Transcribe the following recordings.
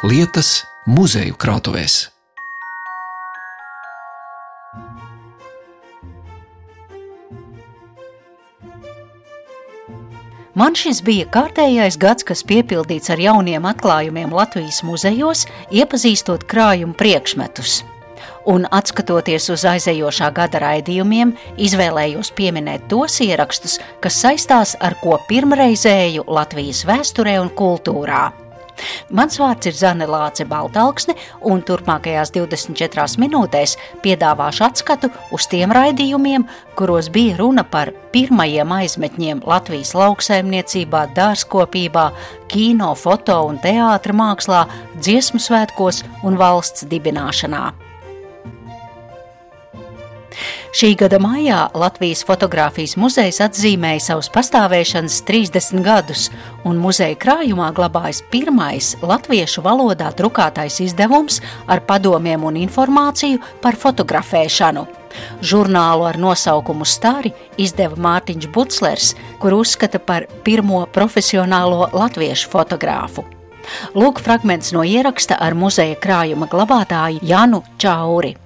lietas muzeju krātuvēs. Man šis bija kārtējais gads, kas piepildīts ar jauniem atklājumiem Latvijas muzejos, iepazīstot krājumu priekšmetus. Un, skatoties uz aizejošā gada raidījumiem, izvēlējos pieminēt tos ierakstus, kas saistās ar ko pirmreizēju Latvijas vēsturē un kultūrā. Mans vārds ir Zane Lāce Baltāksne, un turpmākajās 24 minūtēs piedāvāšu atskatu uz tiem raidījumiem, kuros bija runa par pirmajiem aizmetņiem Latvijas lauksaimniecībā, dārzkopībā, kino, foto un teātra mākslā, dziesmu svētkos un valsts dibināšanā. Šī gada maijā Latvijas fotografijas muzejs atzīmēja savus pastāvēšanas 30 gadus, un muzeja krājumā glabājas pirmais latviešu valodā drukātais izdevums ar padomiem un informāciju par fotografēšanu. Žurnālu ar nosaukumu Stari izdeva Mārtiņš Buclers, kur uzskata par pirmo profesionālo latviešu fotogrāfu. Lūk, fragments no ieraksta ar muzeja krājuma glabātāju Janu Čauri.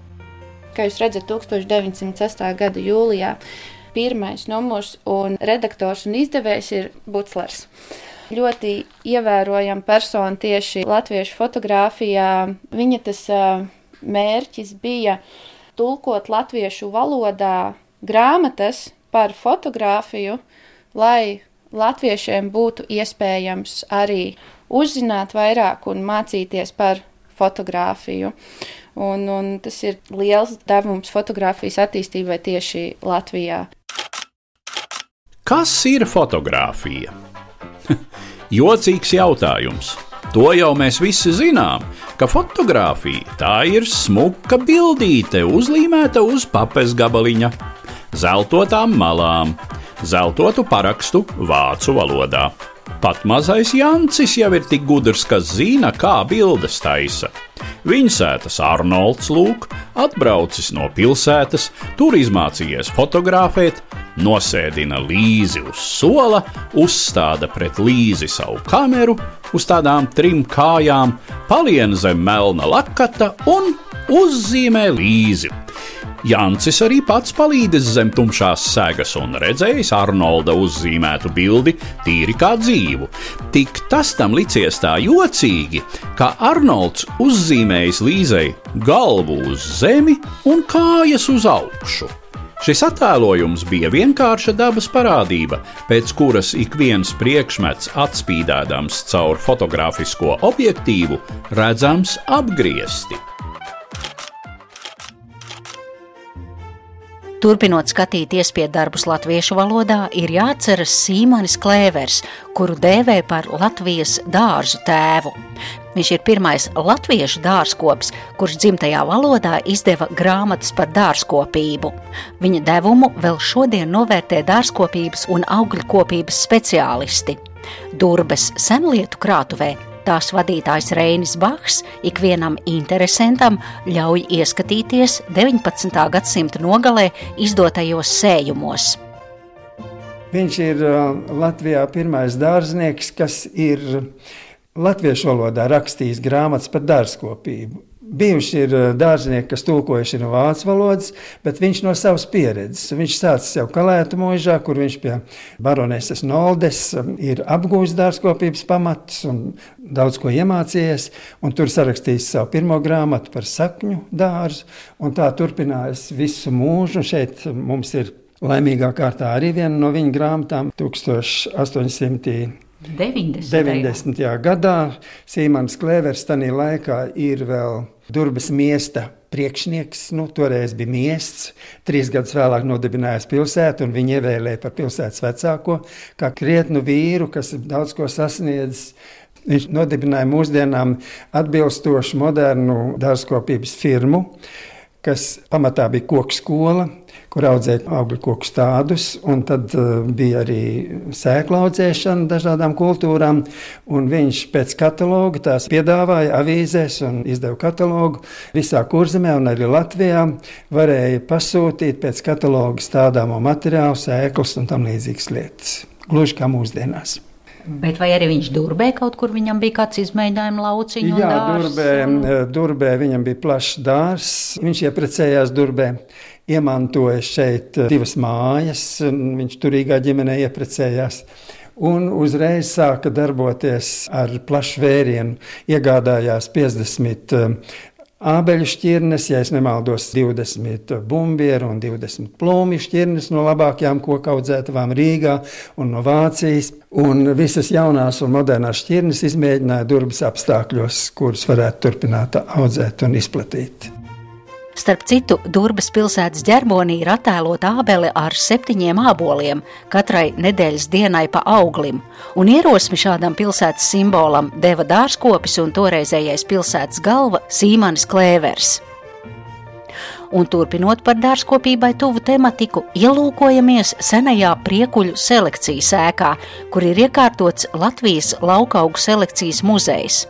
Kā jūs redzat, 1906. gada jūlijā pirmais numurs un redaktors un izdevējs ir Buclers. Ļoti ievērojama persona tieši latviešu fotografijā. Viņa tas mērķis bija tulkot latviešu valodā grāmatas par fotografiju, lai latviešiem būtu iespējams arī uzzināt vairāk un mācīties par fotografiju. Un, un tas ir liels devums fotografijas attīstībai tieši Latvijā. Kas ir fotografija? Jocīgs jautājums. To jau mēs visi zinām, ka fotografija tā ir smuka bildīte, uzlīmēta uz papes gabaliņa, zeltotām malām, zeltotu parakstu vācu valodā. Pat mazais Jancis jau ir tik gudrs, ka zina, kā bildes taisa. Viņa sētas Arnolds Lūk, atbraucis no pilsētas, tur izmācījies fotografēt, nosēdina līzi uz sola, uzstāda pret līzi savu kameru uz tādām trim kājām, palien zem melna lakata un uzzīmē līzi. Jancis arī pats palīdzis zem tumšās sēgas un redzējis Arnolda uzzīmētu bildi tīri kā dzīvu. Tik tas tam licies tā jocīgi, ka Arnolds uzzīmējis Līzei galvu uz zemi un kājas uz augšu. Šis attēlojums bija vienkārša dabas parādība, pēc kuras ik viens priekšmets atspīdēdams caur fotogrāfisko objektīvu redzams apgriezti. Turpinot skatīt iespiedu darbus latviešu valodā, ir jāatceras Sīmanis Klēvers, kuru dēvē par Latvijas dārzu tēvu. Viņš ir pirmais latviešu dārzkopis, kurš dzimtajā valodā izdeva grāmatas par dārzkopību. Viņa devumu vēl šodien novērtē dārzkopības un augļkopības speciālisti. Durbes senlietu krātuvē Tās vadītājs Reinis Bachs ikvienam interesantam ļauj ieskatīties 19. gadsimta nogalē izdotajos sējumos. Viņš ir uh, Latvijā pirmais dārznieks, kas ir latviešu valodā rakstījis grāmatas par dārzkopību. Bijuši ir eh, dārznieki, kas tulkojuši no vācu valodas, bet viņš no savas pieredzes. Viņš sācis jau Kalētu mūžā, kur viņš pie baroneses Noldes um, ir apgūlis dārzkopības pamatus un daudz ko iemācījies. Tur sarakstījis savu pirmo grāmatu par sakņu dārzu, un tā turpinājās visu mūžu. Šeit mums ir laimīgā kārtā arī viena no viņa grāmatām, 1800. 90. 90. gadā Sīmans Klevers tajā laikā ir vēl Durbas miesta priekšnieks, nu, toreiz bija miests, trīs gadus vēlāk nodibinājās pilsētu, un viņi ievēlēja par pilsētas vecāko, kā krietnu vīru, kas daudz ko sasniedzis. Viņš nodibināja mūsdienām atbilstošu modernu dārzkopības firmu, kas pamatā bija koku skola, kur audzēja augļu koku stādus, un tad uh, bija arī sēkla audzēšana dažādām kultūrām. Viņš pēc kataloga tās piedāvāja avīzēs un izdeva katalogu visā kurzemē un arī Latvijā. Varēja pasūtīt pēc kataloga stādāmo materiālu, sēklas un tam līdzīgas lietas. Gluži kā mūsdienās. Bet vai arī viņš durbē kaut kur viņam bija kāds izmēģinājuma lauciņš? Jā, durbē, durbē viņam bija plašs dārzs. Viņš ieprecējās durbē, iemantoja šeit divas mājas. Viņš turīgā ģimenē ieprecējās un uzreiz sāka darboties ar plašu vērienu. Iegādājās 50 ābeļu šķirnes, ja nemaldos, 20 bumbieru un 20 plūmju šķirnes no labākajām koku audzētavām Rīgā un no Vācijas. Un visas jaunās un modernās šķirnes izmēģināja durvis apstākļos, kurus varētu turpināt audzēt un izplatīt. Starp citu, Durbas pilsētas ģerbonī ir attēlota ābele ar septiņiem āboliem, katrai nedēļas dienai pa auglim, un ierosmi šādam pilsētas simbolam deva dārzkopis un toreizējais pilsētas galva Sīmanis Klēvers. Un turpinot par dārzkopībai tuvu tematiku, ielūkojamies senajā priekuļu selekcijas ēkā, kur ir iekārtots Latvijas laukaugu selekcijas muzejs.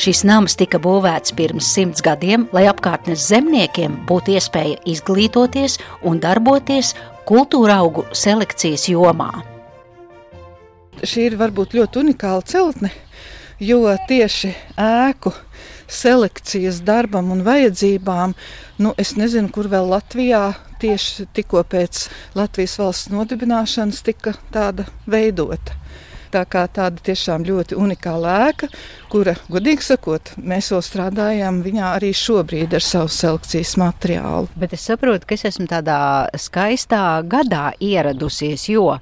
Šis nams tika būvēts pirms simts gadiem, lai apkārtnes zemniekiem būtu iespēja izglītoties un darboties kultūra augu selekcijas jomā. Šī ir varbūt ļoti unikāla celtne, jo tieši ēku selekcijas darbam un vajadzībām, nu, es nezinu, kur vēl Latvijā tieši tikko pēc Latvijas valsts nodibināšanas tika tāda veidota. Tā kā tāda tiešām ļoti unikāla ēka, kura, godīgi sakot, mēs vēl strādājam viņā arī šobrīd ar savu selekcijas materiālu. Bet es saprotu, ka es esmu tādā skaistā gadā ieradusies, jo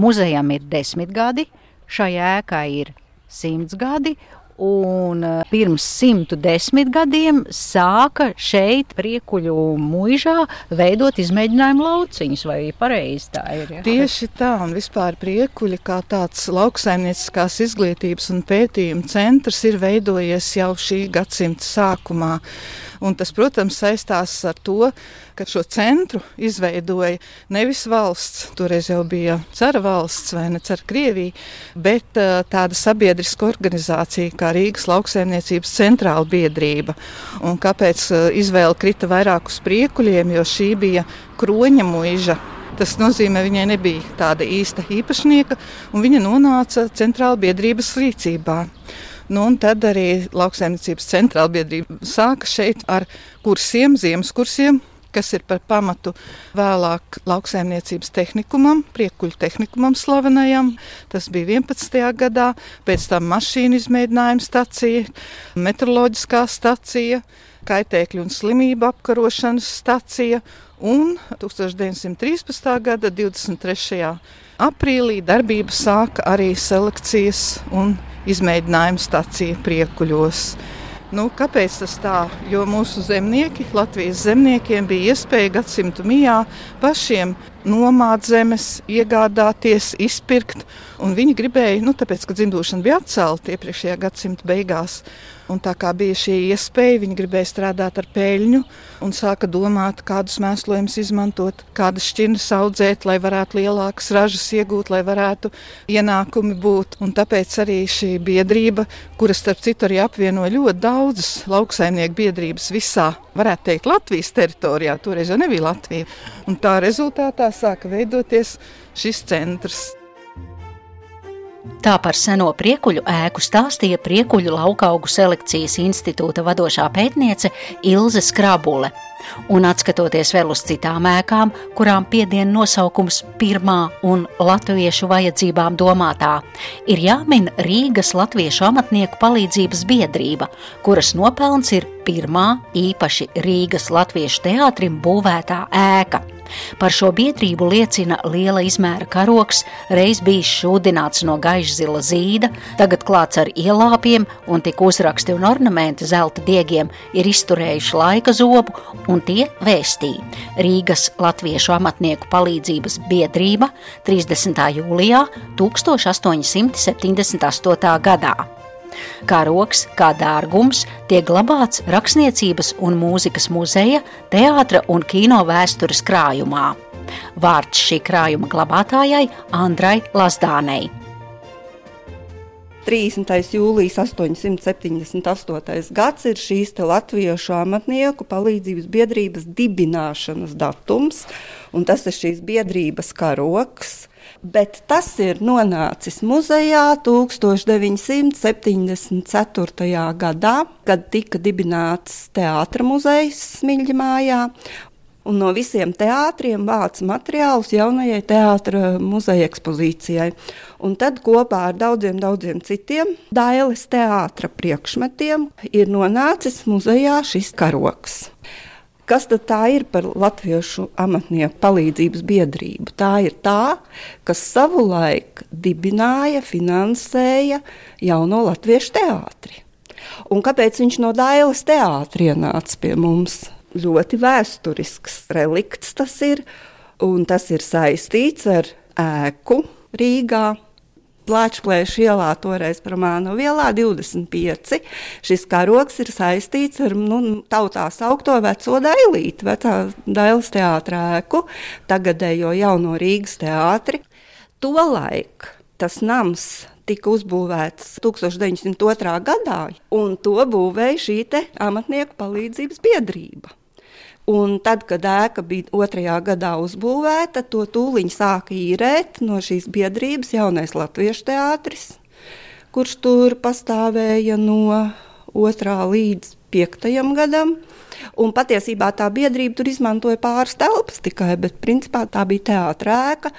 muzejam ir desmit gadi, šai ēkai ir simts gadi, Un eh, pirms 110 gadiem sāka šeit, priekuļu mūžā, veidot izmēģinājumu lauciņus. Vai pareizi tā ir? Ja? Tieši tā, un vispār priekuļi kā tāds lauksaimnieciskās izglītības un pētījuma centrs ir veidojies jau šī gadsimta sākumā. Un tas, protams, saistās ar to, ka šo centru izveidoja nevis valsts, toreiz jau bija cara valsts vai ne cara Krievija, bet uh, tāda sabiedriska organizācija kā Rīgas lauksaimniecības centrāla biedrība. Un kāpēc uh, izvēle krita vairāk uz priekuļiem, jo šī bija kroņa muiža. Tas nozīmē, viņai nebija tāda īsta īpašnieka, un viņa nonāca centrāla biedrības rīcībā. Nu, tad arī lauksaimniecības centrāla biedrība sāka šeit ar kursiem, ziemas kursiem, kas ir par pamatu vēlāk lauksaimniecības tehnikumam, priekuļu tehnikumam slavenajam. Tas bija 11. gadā, pēc tam mašīnu izmēģinājuma stacija, meteoroloģiskā stacija, kaitēkļu un slimību apkarošanas stacija un 1913. gada 23. aprīlī darbību sāka arī selekcijas un izmēģinājuma stacija priekuļos. Nu, kāpēc tas tā? Jo mūsu zemnieki, Latvijas zemniekiem, bija iespēja gadsimtu mijā pašiem nomāt zemes, iegādāties, izpirkt. Viņi gribēja, nu, tāpēc, ka dzimšana bija atcelta iepriekšējā gadsimta beigās, Un tā kā bija šī iespēja, viņi gribēja strādāt ar peļņu un sāka domāt, kādus mēslojumus izmantot, kādas šķirnes audzēt, lai varētu lielākas ražas iegūt, lai varētu ienākumi būt. Un tāpēc arī šī biedrība, kuras starp citu arī apvienoja ļoti daudzas lauksaimnieku biedrības visā, varētu teikt, Latvijas teritorijā, toreiz jau nebija Latvija. Un tā rezultātā sāka veidoties šis centrs. Tā par seno priekuļu ēku stāstīja Priekuļu laukaugu selekcijas institūta vadošā pētniece Ilze Skrabule. Un atskatoties vēl uz citām ēkām, kurām piedien nosaukums pirmā un latviešu vajadzībām domātā, ir jāmin Rīgas latviešu amatnieku palīdzības biedrība, kuras nopelns ir pirmā īpaši Rīgas latviešu teātrim būvētā ēka. Par šo biedrību liecina liela izmēra karoks, reiz bijis šūdināts no gaiša zila zīda, tagad klāts ar ielāpiem un tik uzraksti un ornamenti zelta diegiem ir izturējuši laika zobu un tie vēstīja Rīgas Latviešu amatnieku palīdzības biedrība 30. jūlijā 1878. gadā. Karoks, kā dārgums, tiek glabāts Rakstniecības un mūzikas muzeja, teātra un kino vēstures krājumā. Vārds šī krājuma glabātājai Andrai Lazdānei. 30. jūlijas 878. gads ir šīs latviešu amatnieku palīdzības biedrības dibināšanas datums, un tas ir šīs biedrības karoks. Bet tas ir nonācis muzejā 1974. gadā, kad tika dibināts teātris muzejs Smilģa mājā. Un no visiem teātriem vāc materiālus jaunajai teātris muzeja ekspozīcijai. Un tad kopā ar daudziem, daudziem citiem Dailes teātra priekšmetiem ir nonācis muzejā šis karoks. Kas tad tā ir par latviešu amatnieku palīdzības biedrību? Tā ir tā, kas savulaik dibināja, finansēja jauno latviešu teātri. Un kāpēc viņš no Dailas teātra ienāca pie mums? Ļoti vēsturisks relikts tas ir, un tas ir saistīts ar ēku Rīgā, Plāčplēša ielā, toreiz par Mānu vielā 25. Šis karoks ir saistīts ar nu, tautā saukto veco dailīti, vecā dailes teātrēku, tagadējo jauno Rīgas teātri. Tolaik tas nams tika uzbūvēts 1902. gadā, un to būvēja šī amatnieku palīdzības biedrība. Un tad, kad ēka bija otrajā gadā uzbūvēta, to tūlīt sāka īrēt no šīs biedrības jaunais latviešu teātris, kurš tur pastāvēja no otrā līdz piektajam gadam. Un patiesībā tā biedrība tur izmantoja pāris telpas tikai, bet principā tā bija teātrēka.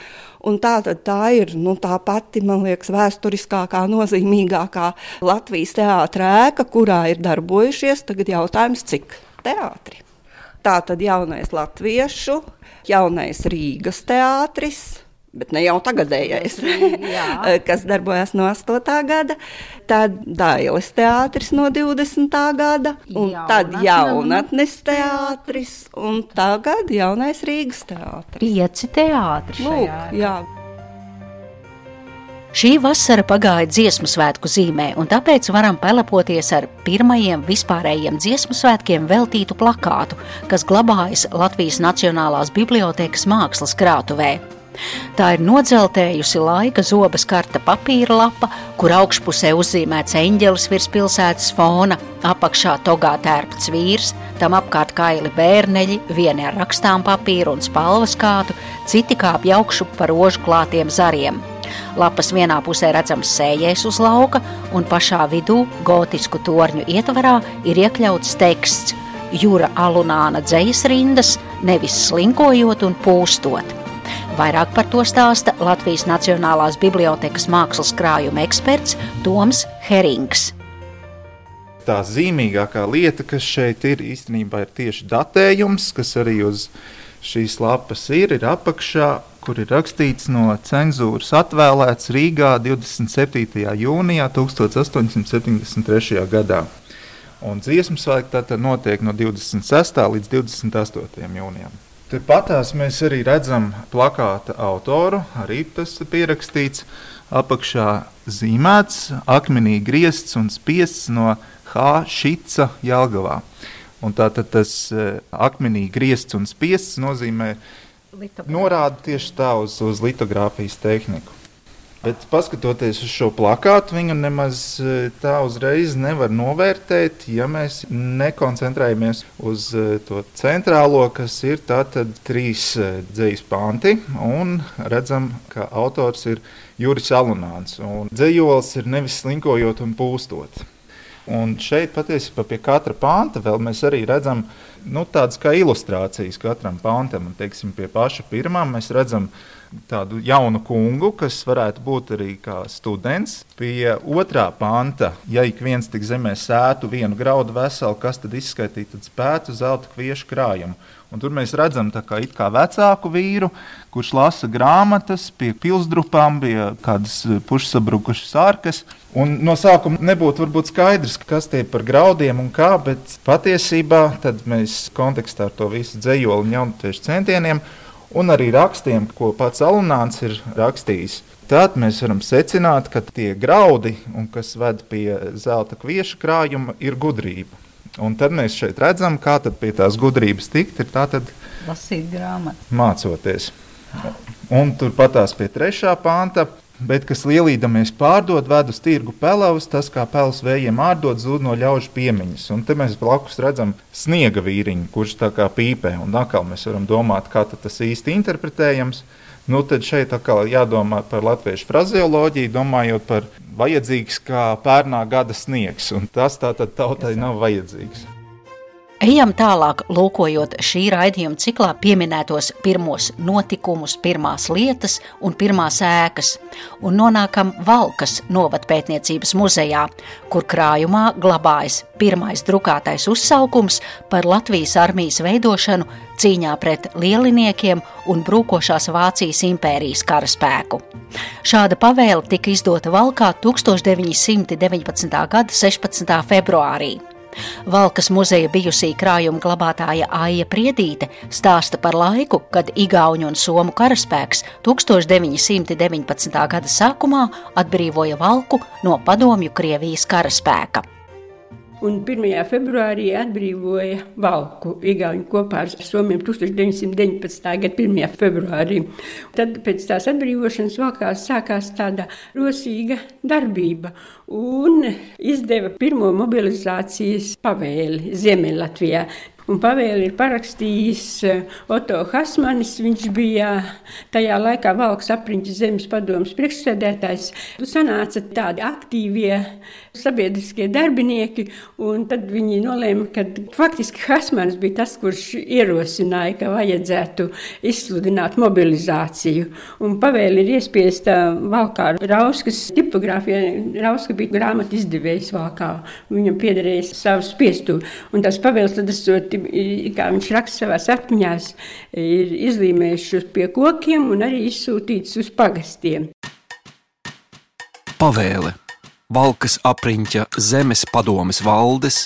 Tā, tā ir nu, tā pati, man liekas, vēsturiskākā, nozīmīgākā Latvijas teātrēka, kurā ir darbojušies tagad jautājums, cik teātri. Tā tad jaunais latviešu, jaunais Rīgas teātris. Bet ne jau tagadējais, kas darbojas no 8. gada, tad Dailas teātris no 20. gada, un Jaunatne. tad jaunatnes teātris, un tagad jaunais Rīgas teātris. Pieci teātri. Lūk, jā. Šī vasara pagāja dziesmu svētku zīmē, un tāpēc varam pelepoties ar pirmajiem vispārējiem dziesmu svētkiem veltītu plakātu, kas glabājas Latvijas Nacionālās Bibliotēkas mākslas krātuvē. Tā ir nodzeltējusi laika zobas karta papīra lapa, kur augšpusē uzzīmēts eņģelis virs pilsētas fona, apakšā togā tērpts vīrs, tam apkārt kaili bērneļi, vieni ar rakstām papīru un spalvas kātu, citi kāpj augšu par rožu klātiem zariem. Lapas vienā pusē redzams sējais uz lauka, un pašā vidū, gotisku torņu ietvarā, ir iekļauts teksts Jūra Alunāna dzejas rindas, nevis slinkojot un pūstot. Vairāk par to stāsta Latvijas Nacionālās Bibliotēkas mākslas krājuma eksperts Toms Herings. Tā zīmīgākā lieta, kas šeit ir, īstenībā ir tieši datējums, kas arī uz šīs lapas ir, ir apakšā kur ir rakstīts no cenzūras atvēlēts Rīgā 27. jūnijā 1873. gadā. Un dziesmu svētki tātad notiek no 26. līdz 28. jūnijam. Tepatās mēs arī redzam plakāta autoru, arī tas ir pierakstīts, apakšā zīmēts, akmenī griezts un spiests no H. Šica Jelgavā. Un tātad tas eh, akmenī griezts un spiests nozīmē norāda tieši tā uz, uz litogrāfijas tehniku. Bet, paskatoties uz šo plakātu, viņu nemaz e, tā uzreiz nevar novērtēt, ja mēs nekoncentrējamies uz e, to centrālo, kas ir tātad trīs e, dzīslu panti. Un redzam, ka autors ir Juris Alunāns. Dzējols ir nevis slinkojot un pūstot. Un šeit patiesībā pie katra panta mēs arī redzam nu, tādas kā ilustrācijas katram pantam. Un, teiksim, pie paša pirmā mēs redzam tādu jaunu kungu, kas varētu būt arī students. Pie otrā panta, ja ik viens tik zemē sētu vienu graudu veselu, kas tad izskaitītu spētu zelta kviešu krājumu. Un tur mēs redzam kā, kā vecāku vīru, kurš lasa grāmatas, pie pilsdrupām bija kādas pušsabrukušas ārkas. Un no sākuma nebūtu varbūt skaidrs, kas tie par graudiem un kā, bet patiesībā mēs kontekstā ar to visu dzējoli un jaunatiešu centieniem un arī rakstiem, ko pats Alunāns ir rakstījis. Tad mēs varam secināt, ka tie graudi, kas ved pie zelta kviešu krājuma, ir gudrība. Un tad mēs šeit redzam, kā pie tās gudrības tikt. Ir tātad lasīt grāmatu. Mācoties. Un turpat tās pie trešā panta. Bet, kas lielīdamies pārdod, ved uz tirgu pelavas, tas kā pels vējiem ārdot, zūd no ļaužu piemiņas. Un te mēs blakus redzam sniega vīriņu, kurš tā kā pīpē. Un atkal mēs varam domāt, kā tas īsti interpretējams. Nu, tad šeit atkal jādomā par latviešu frazeoloģiju, domājot par vajadzīgs kā pērnā gada sniegs, un tas tātad tautai nav vajadzīgs. Ejam tālāk, lūkojot šī raidījuma ciklā pieminētos pirmos notikumus, pirmās lietas un pirmās ēkas, un nonākam Valkas novatpētniecības muzejā, kur krājumā glabājas pirmais drukātais uzsaukums par Latvijas armijas veidošanu cīņā pret lieliniekiem un brūkošās Vācijas impērijas karaspēku. Šāda pavēle tika izdota Valkā 1919. gada 16. februārī. Valkas muzeja bijusī krājuma glabātāja Aija Priedīte stāsta par laiku, kad Igauņu un Somu karaspēks 1919. gada sākumā atbrīvoja Valku no padomju Krievijas karaspēka un 1. februārī atbrīvoja Valku Igauni kopā ar Somiem 1919. gada 1. februārī. Tad pēc tās atbrīvošanas Valkā sākās tāda rosīga darbība un izdeva pirmo mobilizācijas pavēli Ziemeļlatvijā. Un pavēli ir parakstījis eh, Oto Hasmanis. Viņš bija tajā laikā Valks apriņķis zemes padomas priekšsēdētājs. Sanāca tādi aktīvie sabiedriskie darbinieki, un tad viņi nolēma, ka faktiski Hasmans bija tas, kurš ierosināja, ka vajadzētu izsludināt mobilizāciju. Un pavēli ir iespiesta Valkā Rauskas tipogrāfija. Rauska bija grāmatu izdevējs Valkā. Viņam piederēja savus spiestu. Un tas pavēles tad esot kā viņš raksta savā atmiņās, ir izlīmējuši pie kokiem un arī izsūtīts uz pagastiem. Pavēle Valkas apriņķa zemes padomes valdes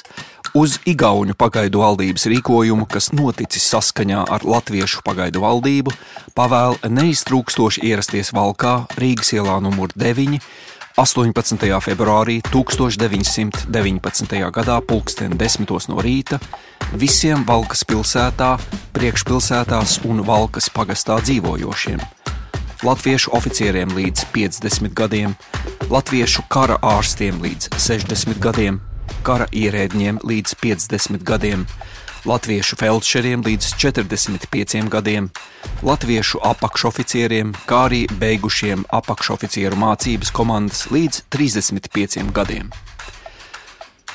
uz Igaunu pagaidu valdības rīkojumu, kas noticis saskaņā ar Latviešu pagaidu valdību, pavēl neiztrūkstoši ierasties Valkā Rīgas ielā numur 9 18. februārī 1919. gadā pulksten 10. no rīta visiem Valkas pilsētā, priekšpilsētās un Valkas pagastā dzīvojošiem. Latviešu oficieriem līdz 50 gadiem, latviešu kara ārstiem līdz 60 gadiem, kara ierēdņiem līdz 50 gadiem, latviešu feldšeriem līdz 45 gadiem, latviešu apakšoficieriem, kā arī beigušiem apakšoficieru mācības komandas līdz 35 gadiem.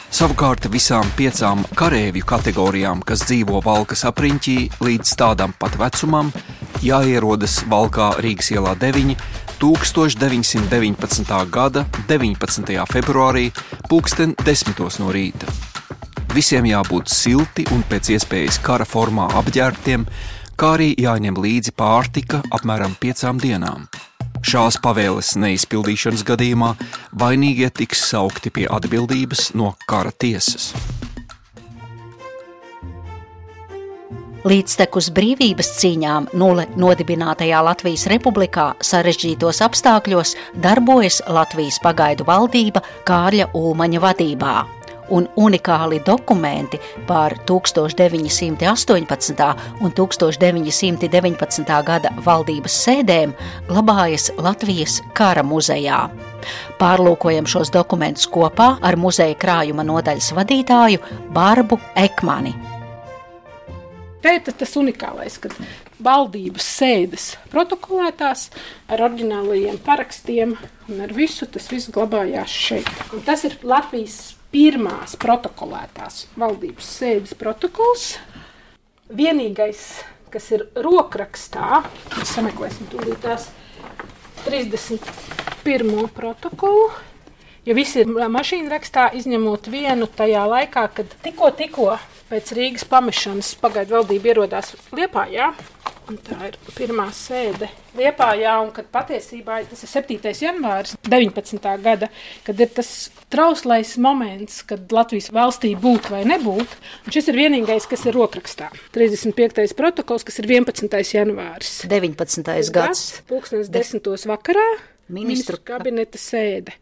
Savukārt visām piecām karavīru kategorijām, kas dzīvo Valkas apriņķī, līdz tādam pat vecumam, jāierodas Valkā Rīgas ielā 9. 1919. gada 19. februārī, pulksten 10. no rīta. Visiem jābūt silti un pēc iespējas kara formā apģērbtiem, kā arī jāņem līdzi pārtika apmēram piecām dienām. Šās pavēles neizpildīšanas gadījumā vainīgie tiks saukti pie atbildības no kara tiesas. Līdztekus brīvības cīņām nodibinātajā Latvijas republikā sarežģītos apstākļos darbojas Latvijas pagaidu valdība Kārļa Ulmaņa vadībā un unikāli dokumenti par 1918. un 1919. gada valdības sēdēm glabājas Latvijas kara muzejā. Pārlūkojam šos dokumentus kopā ar muzeja krājuma nodaļas vadītāju Barbu Ekmani. Te ir tas unikālais, kad valdības sēdes protokolētās ar oriģinālajiem parakstiem un ar visu tas viss glabājās šeit. Un tas ir Latvijas pirmās protokolētās valdības sēdes protokols. Vienīgais, kas ir rokrakstā, mēs sameklēsim tūlīt tās 31. protokolu. Jo visi ir mašīna rakstā, izņemot vienu tajā laikā, kad tikko, tikko pēc Rīgas pamešanas pagaidu valdība ierodās Liepā. Jā? Un tā ir pirmā sēde Liepā, jā, un kad patiesībā tas ir 7. janvāris 19. gada, kad ir tas trauslais moments, kad Latvijas valstī būt vai nebūt. Un šis ir vienīgais, kas ir rokrakstā. 35. protokols, kas ir 11. janvāris. 19. gads. Pūkstens 10. vakarā ministru kabineta sēde.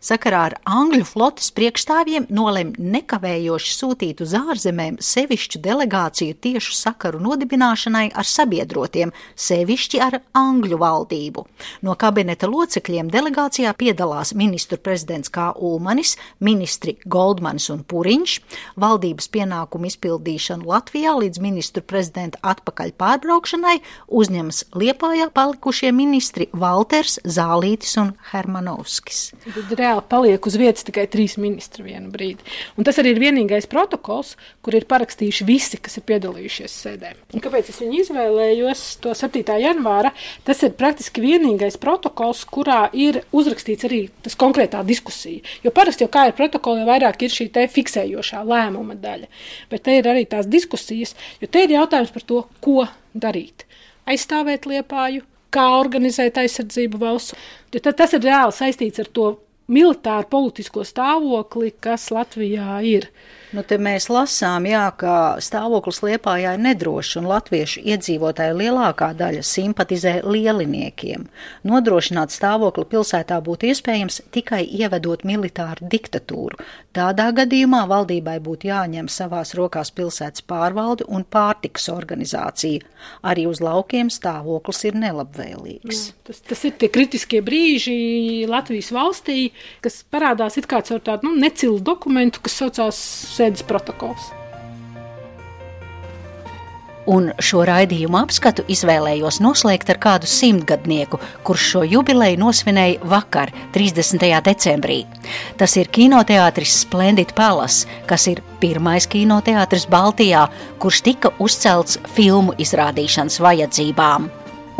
Sakarā ar Angļu flotes priekšstāvjiem nolem nekavējoši sūtīt uz ārzemēm sevišķu delegāciju tiešu sakaru nodibināšanai ar sabiedrotiem, sevišķi ar Angļu valdību. No kabineta locekļiem delegācijā piedalās ministru prezidents K. Ulmanis, ministri Goldmans un Puriņš, valdības pienākumu izpildīšanu Latvijā līdz ministru prezidenta atpakaļ pārbraukšanai uzņemas Liepājā palikušie ministri Valters, Zālītis un Hermanovskis. Tad reāli paliek uz vietas tikai trīs ministri vienu brīdi. Un tas arī ir vienīgais protokols, kur ir parakstījuši visi, kas ir piedalījušies sēdē. Un kāpēc es viņu izvēlējos to 7. janvāra? Tas ir praktiski vienīgais protokols, kurā ir uzrakstīts arī tas konkrētā diskusija. Jo parasti jau kā ir protokols, jau vairāk ir šī te fiksējošā lēmuma daļa. Bet te ir arī tās diskusijas, jo te ir jautājums par to, ko darīt. Aizstāvēt liepāju, kā organizēt aizsardzību valsts. Jo tas ir reāli saistīts ar to militāru politisko stāvokli, kas Latvijā ir. Nu, te mēs lasām, jā, ka stāvoklis Liepājā ir nedrošs un latviešu iedzīvotāju lielākā daļa simpatizē lieliniekiem. Nodrošināt stāvokli pilsētā būtu iespējams tikai ievedot militāru diktatūru. Tādā gadījumā valdībai būtu jāņem savās rokās pilsētas pārvalde un pārtikas organizācija. Arī uz laukiem stāvoklis ir nelabvēlīgs. Jā, tas, tas ir tie kritiskie brīži Latvijas valstī, kas parādās it kā caur tādu nu, necilu dokumentu, kas saucās sēdes protokols. Un šo raidījumu apskatu izvēlējos noslēgt ar kādu simtgadnieku, kurš šo jubileju nosvinēja vakar, 30. decembrī. Tas ir kinoteātris Splendid Palace, kas ir pirmais kinoteātris Baltijā, kurš tika uzcelts filmu izrādīšanas vajadzībām.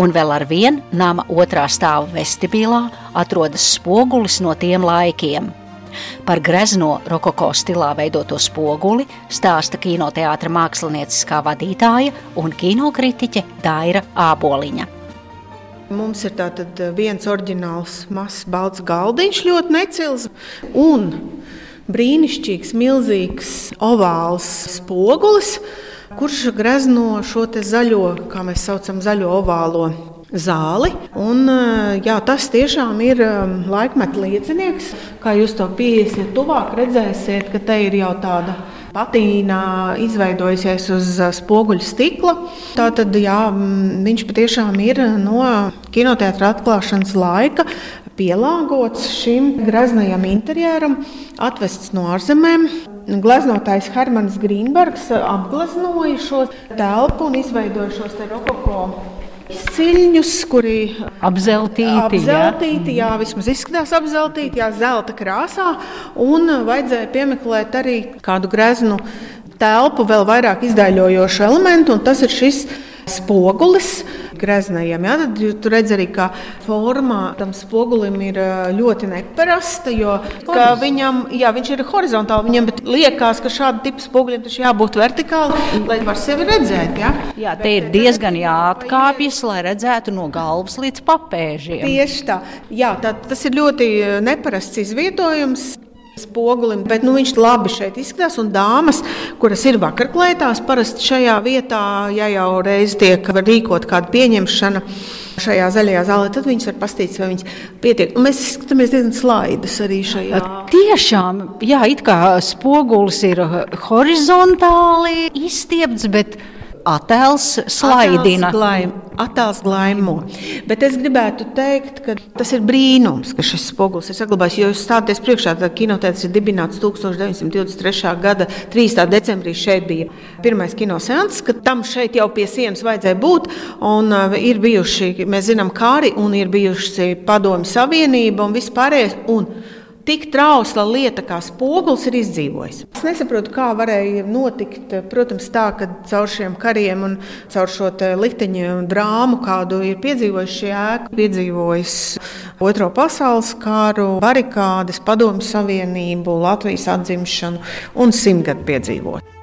Un vēl ar vienu nama otrā stāva vestibilā atrodas spogulis no tiem laikiem. Par grezno rokoko stilā veidoto spoguli stāsta kinoteātra mākslinieckā vadītāja un kinokritiķe Daira Āboliņa. Mums ir tātad viens oriģināls mazs balts galdiņš, ļoti necils un brīnišķīgs, milzīgs ovāls spogulis, kurš grezno šo zaļo, kā mēs saucam, zaļo ovālo zāli. Un, eh, jā, tas tiešām ir eh, laikmeta liecinieks. Kā jūs to pieiesiet tuvāk, redzēsiet, ka te ir jau tāda patīna izveidojusies uz eh, spoguļa stikla. Tātad jā, viņš patiešām ir no kinoteātra atklāšanas laika pielāgots šim greznajam interjeram, atvests no ārzemēm. Gleznotājs Hermans Grīnbergs apgleznoja šo telpu un izveidoja šos rokoko Ciļņus, kuri apzeltīti, apzeltīti jā. jā, vismaz izskatās apzeltīti, jā, zelta krāsā. Un vajadzēja piemeklēt arī kādu greznu telpu, vēl vairāk izdaļojošu elementu, un tas ir šis spogulis greznajiem. Ja? Tad jūs redzat arī, ka formā tam spogulim ir ļoti neparasta, jo viņam, jā, viņš ir horizontāli, viņam liekas, ka šāda tipa spoguļiem taču jābūt vertikāli, lai var sevi redzēt. Ja? Jā, te ir diezgan jāatkāpjas, lai redzētu no galvas līdz papēžiem. Tieši tā. Jā, tā tas ir ļoti neparasts izvietojums spogulim, bet nu, viņš labi šeit izskatās. Un dāmas, kuras ir vakarklētās, parasti šajā vietā, ja jau reiz tiek rīkot kāda pieņemšana šajā zaļajā zālē, tad viņas var pastīties, vai viņas pietiek. Un mēs skatāmies diezgan slaidus arī šajā. Tiešām, jā, it kā spogulis ir horizontāli izstiepts, bet attēls slaidina. Attēls glaimo. Bet es gribētu teikt, ka tas ir brīnums, ka šis spogulis ir saglabājies. Jo jūs stāties priekšā, ka kinotēts ir dibināts 1923. gada 3. decembrī. Šeit bija pirmais kinoseans, ka tam šeit jau pie sienas vajadzēja būt. Un uh, ir bijuši, mēs zinām, kāri un ir bijuši padomi savienība un vispārējais. Un tik trausla lieta kā spogulis ir izdzīvojis. Es nesaprotu, kā varēja notikt. Protams, tā, ka caur šiem kariem un caur šo likteņu drāmu, kādu ir piedzīvojis šī ēka, piedzīvojis Otro pasaules kāru, barikādes, Padomju Savienību, Latvijas atzimšanu un simtgadu piedzīvot.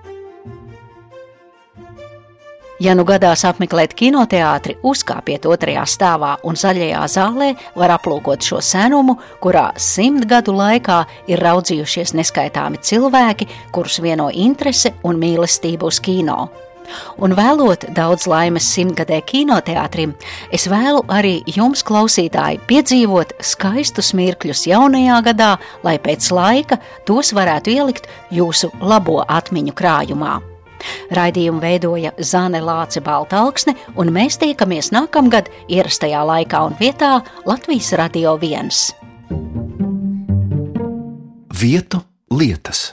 Ja nu gadās apmeklēt kinoteātri, uzkāpiet otrajā stāvā un zaļajā zālē var aplūkot šo senumu, kurā simt gadu laikā ir raudzījušies neskaitāmi cilvēki, kurus vieno interese un mīlestība uz kino. Un vēlot daudz laimes simtgadē kinoteātrim, es vēlu arī jums, klausītāji, piedzīvot skaistus mirkļus jaunajā gadā, lai pēc laika tos varētu ielikt jūsu labo atmiņu krājumā. Raidījumu veidoja Zane Lāce Baltāksne, un mēs tiekamies nākamgad ierastajā laikā un vietā Latvijas Radio 1. Vietu lietas.